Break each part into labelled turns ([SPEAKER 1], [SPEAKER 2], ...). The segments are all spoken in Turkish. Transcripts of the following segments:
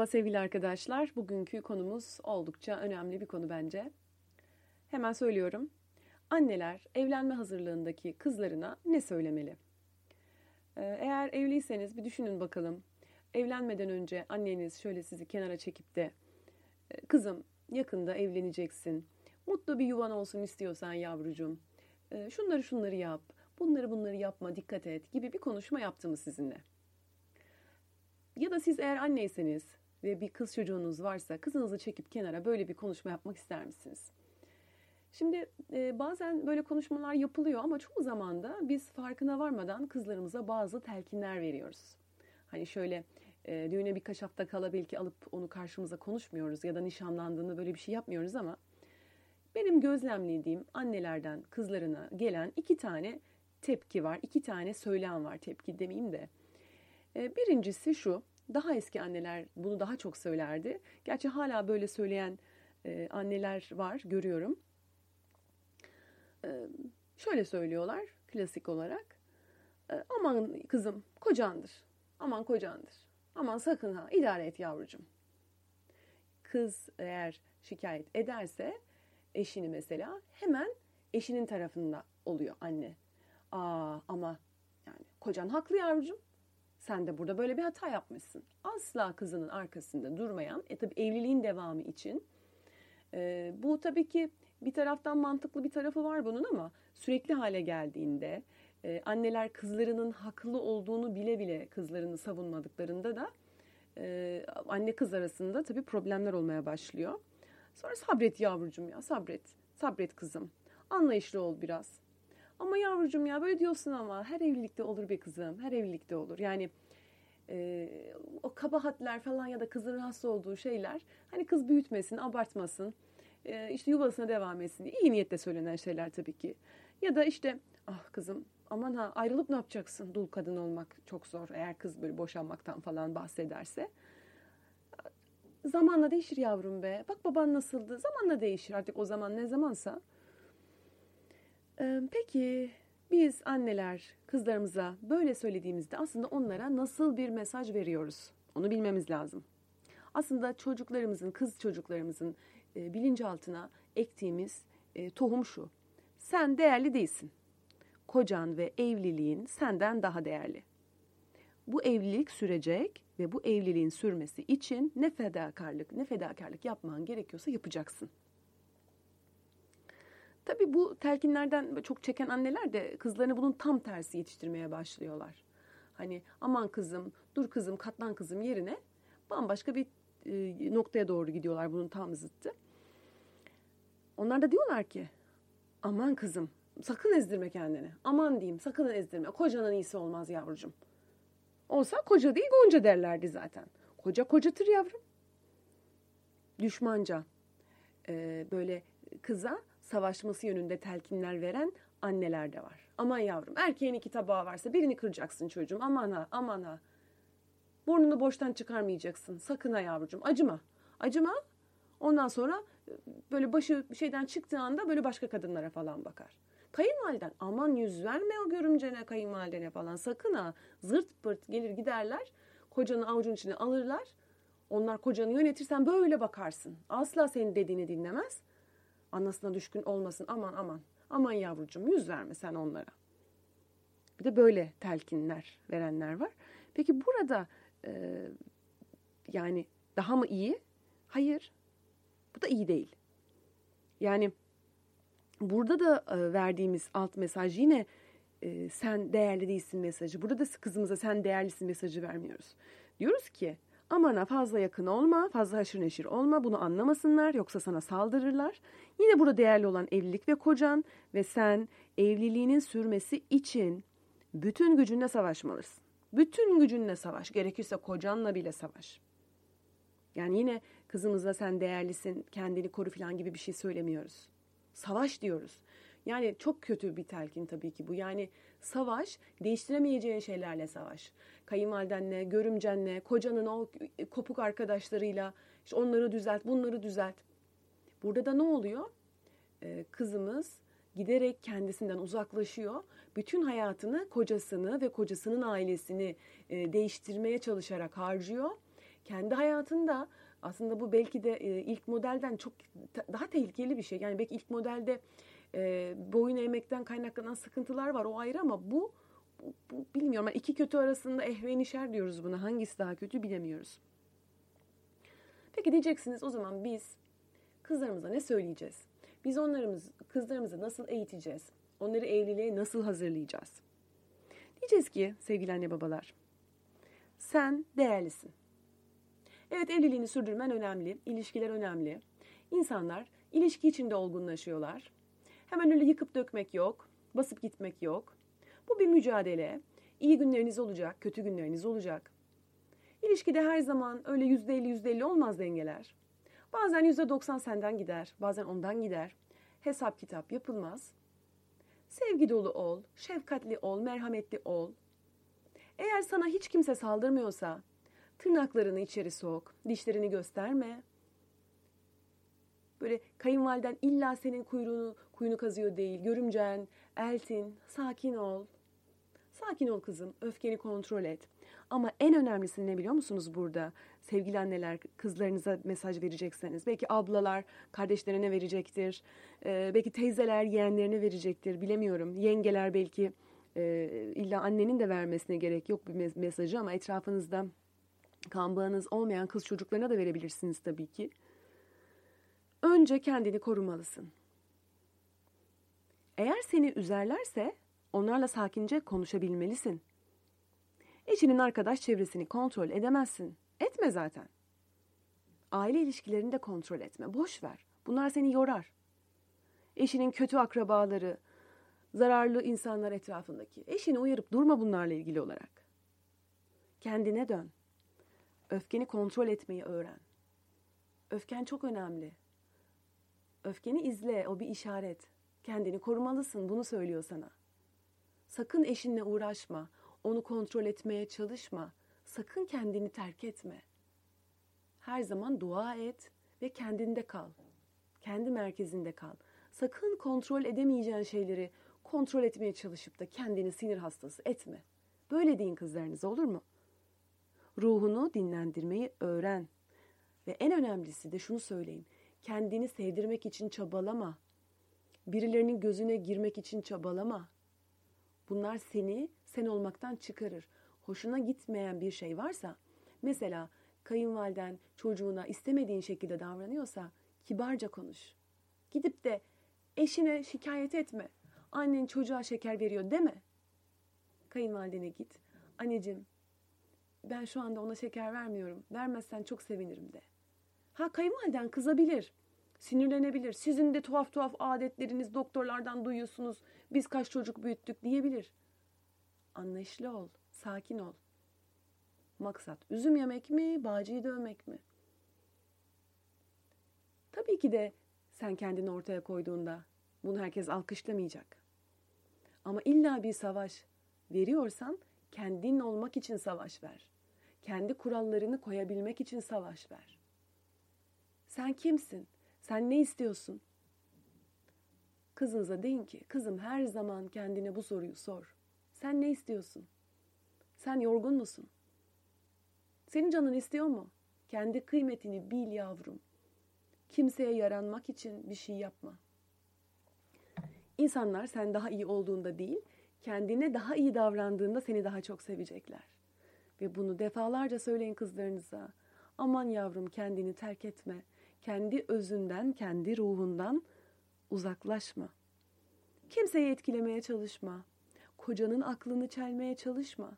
[SPEAKER 1] Merhaba sevgili arkadaşlar. Bugünkü konumuz oldukça önemli bir konu bence. Hemen söylüyorum. Anneler evlenme hazırlığındaki kızlarına ne söylemeli? Ee, eğer evliyseniz bir düşünün bakalım. Evlenmeden önce anneniz şöyle sizi kenara çekip de e, kızım yakında evleneceksin. Mutlu bir yuvan olsun istiyorsan yavrucuğum. E, şunları şunları yap. Bunları bunları yapma dikkat et gibi bir konuşma yaptı mı sizinle? Ya da siz eğer anneyseniz ve bir kız çocuğunuz varsa kızınızı çekip kenara böyle bir konuşma yapmak ister misiniz? Şimdi e, bazen böyle konuşmalar yapılıyor ama çoğu zaman da biz farkına varmadan kızlarımıza bazı telkinler veriyoruz. Hani şöyle e, düğüne birkaç hafta kala belki alıp onu karşımıza konuşmuyoruz ya da nişanlandığında böyle bir şey yapmıyoruz ama benim gözlemlediğim annelerden kızlarına gelen iki tane tepki var, iki tane söylem var tepki demeyeyim de. E, birincisi şu, daha eski anneler bunu daha çok söylerdi. Gerçi hala böyle söyleyen e, anneler var, görüyorum. E, şöyle söylüyorlar klasik olarak. E, aman kızım kocandır, aman kocandır. Aman sakın ha idare et yavrucuğum. Kız eğer şikayet ederse eşini mesela hemen eşinin tarafında oluyor anne. Aa ama yani kocan haklı yavrucuğum sen de burada böyle bir hata yapmışsın. Asla kızının arkasında durmayan, e tabi evliliğin devamı için. E, bu tabii ki bir taraftan mantıklı bir tarafı var bunun ama sürekli hale geldiğinde e, anneler kızlarının haklı olduğunu bile bile kızlarını savunmadıklarında da e, anne kız arasında tabii problemler olmaya başlıyor. Sonra sabret yavrucum ya sabret, sabret kızım. Anlayışlı ol biraz. Ama yavrucum ya böyle diyorsun ama her evlilikte olur be kızım. Her evlilikte olur. Yani e, o kabahatler falan ya da kızın rahatsız olduğu şeyler hani kız büyütmesin, abartmasın. E, işte yuvasına devam etsin diye iyi niyetle söylenen şeyler tabii ki. Ya da işte ah kızım aman ha ayrılıp ne yapacaksın? Dul kadın olmak çok zor. Eğer kız böyle boşanmaktan falan bahsederse. Zamanla değişir yavrum be. Bak baban nasıldı? Zamanla değişir artık o zaman ne zamansa. Peki biz anneler kızlarımıza böyle söylediğimizde aslında onlara nasıl bir mesaj veriyoruz? Onu bilmemiz lazım. Aslında çocuklarımızın, kız çocuklarımızın e, bilinçaltına ektiğimiz e, tohum şu. Sen değerli değilsin. Kocan ve evliliğin senden daha değerli. Bu evlilik sürecek ve bu evliliğin sürmesi için ne fedakarlık, ne fedakarlık yapman gerekiyorsa yapacaksın. Tabii bu telkinlerden çok çeken anneler de kızlarını bunun tam tersi yetiştirmeye başlıyorlar. Hani aman kızım, dur kızım, katlan kızım yerine bambaşka bir e, noktaya doğru gidiyorlar bunun tam zıttı. Onlar da diyorlar ki aman kızım sakın ezdirme kendini. Aman diyeyim sakın ezdirme. Kocanın iyisi olmaz yavrucum. Olsa koca değil gonca derlerdi zaten. Koca kocatır yavrum. Düşmanca e, böyle kıza savaşması yönünde telkinler veren anneler de var. Aman yavrum erkeğin iki tabağı varsa birini kıracaksın çocuğum. Aman ha aman ha. Burnunu boştan çıkarmayacaksın. Sakın ha yavrucuğum acıma. Acıma. Ondan sonra e, böyle başı şeyden çıktığı anda böyle başka kadınlara falan bakar. Kayınvaliden aman yüz verme o görümcene kayınvalidene falan sakın ha. Zırt pırt gelir giderler. Kocanı avucun içine alırlar. Onlar kocanı yönetirsen böyle bakarsın. Asla senin dediğini dinlemez. Anasına düşkün olmasın aman aman. Aman yavrucuğum yüz verme sen onlara. Bir de böyle telkinler verenler var. Peki burada e, yani daha mı iyi? Hayır. Bu da iyi değil. Yani burada da e, verdiğimiz alt mesaj yine e, sen değerli değilsin mesajı. Burada da kızımıza sen değerlisin mesajı vermiyoruz. Diyoruz ki Amana fazla yakın olma, fazla haşır neşir olma, bunu anlamasınlar yoksa sana saldırırlar. Yine burada değerli olan evlilik ve kocan ve sen evliliğinin sürmesi için bütün gücünle savaşmalısın. Bütün gücünle savaş, gerekirse kocanla bile savaş. Yani yine kızımıza sen değerlisin, kendini koru falan gibi bir şey söylemiyoruz. Savaş diyoruz. Yani çok kötü bir telkin tabii ki bu. Yani savaş değiştiremeyeceğin şeylerle savaş. Kayınvalidenle, görümcenle, kocanın o kopuk arkadaşlarıyla işte onları düzelt, bunları düzelt. Burada da ne oluyor? Ee, kızımız giderek kendisinden uzaklaşıyor. Bütün hayatını kocasını ve kocasının ailesini e, değiştirmeye çalışarak harcıyor. kendi hayatında aslında bu belki de e, ilk modelden çok daha tehlikeli bir şey. Yani belki ilk modelde e, boyun eğmekten kaynaklanan sıkıntılar var o ayrı ama bu, bu, bu bilmiyorum. Yani iki kötü arasında ehvenişer diyoruz buna. Hangisi daha kötü bilemiyoruz. Peki diyeceksiniz o zaman biz kızlarımıza ne söyleyeceğiz? Biz onlarımız, kızlarımızı nasıl eğiteceğiz? Onları evliliğe nasıl hazırlayacağız? Diyeceğiz ki sevgili anne babalar, sen değerlisin. Evet evliliğini sürdürmen önemli, ilişkiler önemli. İnsanlar ilişki içinde olgunlaşıyorlar. Hemen öyle yıkıp dökmek yok, basıp gitmek yok. Bu bir mücadele. İyi günleriniz olacak, kötü günleriniz olacak. İlişkide her zaman öyle yüzde elli yüzde elli olmaz dengeler. Bazen yüzde doksan senden gider, bazen ondan gider. Hesap kitap yapılmaz. Sevgi dolu ol, şefkatli ol, merhametli ol. Eğer sana hiç kimse saldırmıyorsa, tırnaklarını içeri sok, dişlerini gösterme. Böyle kayınvaliden illa senin kuyruğunu, kuyunu kazıyor değil. Görümcen, eltin, sakin ol. Sakin ol kızım, öfkeni kontrol et. Ama en önemlisi ne biliyor musunuz burada? Sevgili anneler kızlarınıza mesaj verecekseniz. Belki ablalar kardeşlerine verecektir. Ee, belki teyzeler yeğenlerine verecektir. Bilemiyorum. Yengeler belki e, illa annenin de vermesine gerek yok bir mesajı ama etrafınızda kan bağınız olmayan kız çocuklarına da verebilirsiniz tabii ki. Önce kendini korumalısın. Eğer seni üzerlerse onlarla sakince konuşabilmelisin. Eşinin arkadaş çevresini kontrol edemezsin. Etme zaten. Aile ilişkilerini de kontrol etme. Boş ver. Bunlar seni yorar. Eşinin kötü akrabaları, zararlı insanlar etrafındaki. Eşini uyarıp durma bunlarla ilgili olarak. Kendine dön. Öfkeni kontrol etmeyi öğren. Öfken çok önemli. Öfkeni izle, o bir işaret. Kendini korumalısın, bunu söylüyor sana. Sakın eşinle uğraşma. Onu kontrol etmeye çalışma. Sakın kendini terk etme. Her zaman dua et ve kendinde kal. Kendi merkezinde kal. Sakın kontrol edemeyeceğin şeyleri kontrol etmeye çalışıp da kendini sinir hastası etme. Böyle deyin kızlarınız olur mu? Ruhunu dinlendirmeyi öğren. Ve en önemlisi de şunu söyleyeyim. Kendini sevdirmek için çabalama. Birilerinin gözüne girmek için çabalama. Bunlar seni sen olmaktan çıkarır. Hoşuna gitmeyen bir şey varsa, mesela kayınvaliden çocuğuna istemediğin şekilde davranıyorsa kibarca konuş. Gidip de eşine şikayet etme. Annen çocuğa şeker veriyor deme. Kayınvalidene git. Anneciğim ben şu anda ona şeker vermiyorum. Vermezsen çok sevinirim de. Ha kayınvaliden kızabilir. Sinirlenebilir. Sizin de tuhaf tuhaf adetleriniz doktorlardan duyuyorsunuz. Biz kaç çocuk büyüttük diyebilir. Anlayışlı ol, sakin ol. Maksat üzüm yemek mi, bağcıyı dövmek mi? Tabii ki de sen kendini ortaya koyduğunda bunu herkes alkışlamayacak. Ama illa bir savaş veriyorsan kendin olmak için savaş ver. Kendi kurallarını koyabilmek için savaş ver. Sen kimsin? Sen ne istiyorsun? Kızınıza deyin ki, kızım her zaman kendine bu soruyu sor. Sen ne istiyorsun? Sen yorgun musun? Senin canın istiyor mu? Kendi kıymetini bil yavrum. Kimseye yaranmak için bir şey yapma. İnsanlar sen daha iyi olduğunda değil, kendine daha iyi davrandığında seni daha çok sevecekler. Ve bunu defalarca söyleyin kızlarınıza. Aman yavrum kendini terk etme. Kendi özünden, kendi ruhundan uzaklaşma. Kimseyi etkilemeye çalışma. Kocanın aklını çelmeye çalışma.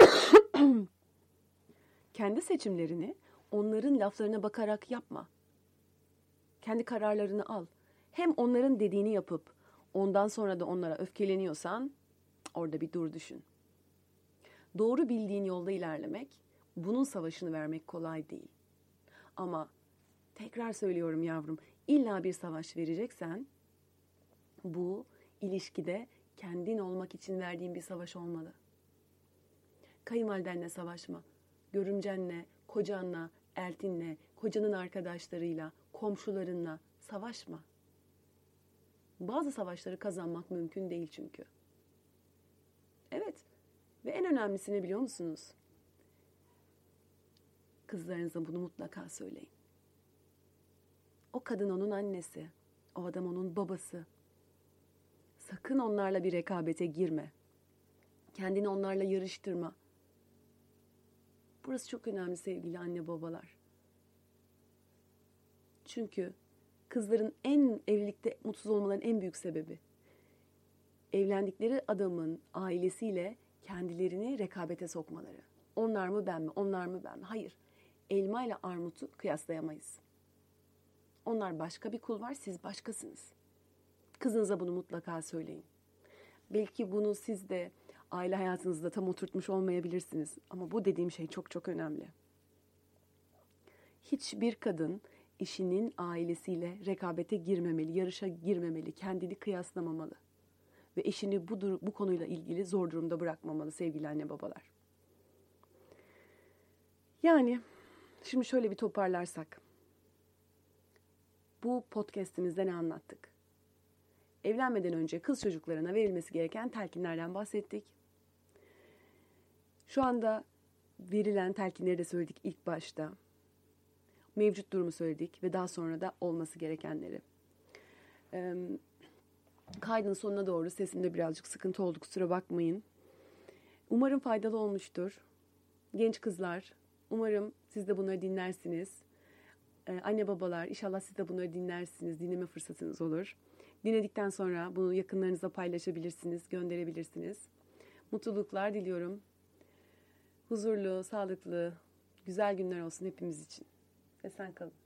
[SPEAKER 1] kendi seçimlerini onların laflarına bakarak yapma. Kendi kararlarını al. Hem onların dediğini yapıp ondan sonra da onlara öfkeleniyorsan orada bir dur düşün. Doğru bildiğin yolda ilerlemek, bunun savaşını vermek kolay değil. Ama tekrar söylüyorum yavrum, illa bir savaş vereceksen bu ilişkide kendin olmak için verdiğin bir savaş olmalı. Kayınvalidenle savaşma. Görümcenle, kocanla, eltinle, kocanın arkadaşlarıyla, komşularınla savaşma. Bazı savaşları kazanmak mümkün değil çünkü. Evet ve en önemlisini biliyor musunuz? Kızlarınıza bunu mutlaka söyleyin. O kadın onun annesi, o adam onun babası. Sakın onlarla bir rekabete girme. Kendini onlarla yarıştırma. Burası çok önemli sevgili anne babalar. Çünkü kızların en evlilikte mutsuz olmaların en büyük sebebi evlendikleri adamın ailesiyle kendilerini rekabete sokmaları. Onlar mı ben mi? Onlar mı ben mi? Hayır. Elma ile armutu kıyaslayamayız. Onlar başka bir kul var, siz başkasınız. Kızınıza bunu mutlaka söyleyin. Belki bunu siz de aile hayatınızda tam oturtmuş olmayabilirsiniz ama bu dediğim şey çok çok önemli. Hiçbir kadın eşinin ailesiyle rekabete girmemeli, yarışa girmemeli, kendini kıyaslamamalı ve eşini bu, bu konuyla ilgili zor durumda bırakmamalı sevgili anne babalar. Yani şimdi şöyle bir toparlarsak. Bu podcast'imizde ne anlattık? Evlenmeden önce kız çocuklarına verilmesi gereken telkinlerden bahsettik. Şu anda verilen telkinleri de söyledik ilk başta. Mevcut durumu söyledik ve daha sonra da olması gerekenleri. Ee, kaydın sonuna doğru sesimde birazcık sıkıntı oldu kusura bakmayın. Umarım faydalı olmuştur. Genç kızlar, umarım siz de bunları dinlersiniz. Ee, anne babalar, inşallah siz de bunları dinlersiniz, dinleme fırsatınız olur. Dinledikten sonra bunu yakınlarınızla paylaşabilirsiniz, gönderebilirsiniz. Mutluluklar diliyorum. Huzurlu, sağlıklı, güzel günler olsun hepimiz için. Esen kalın.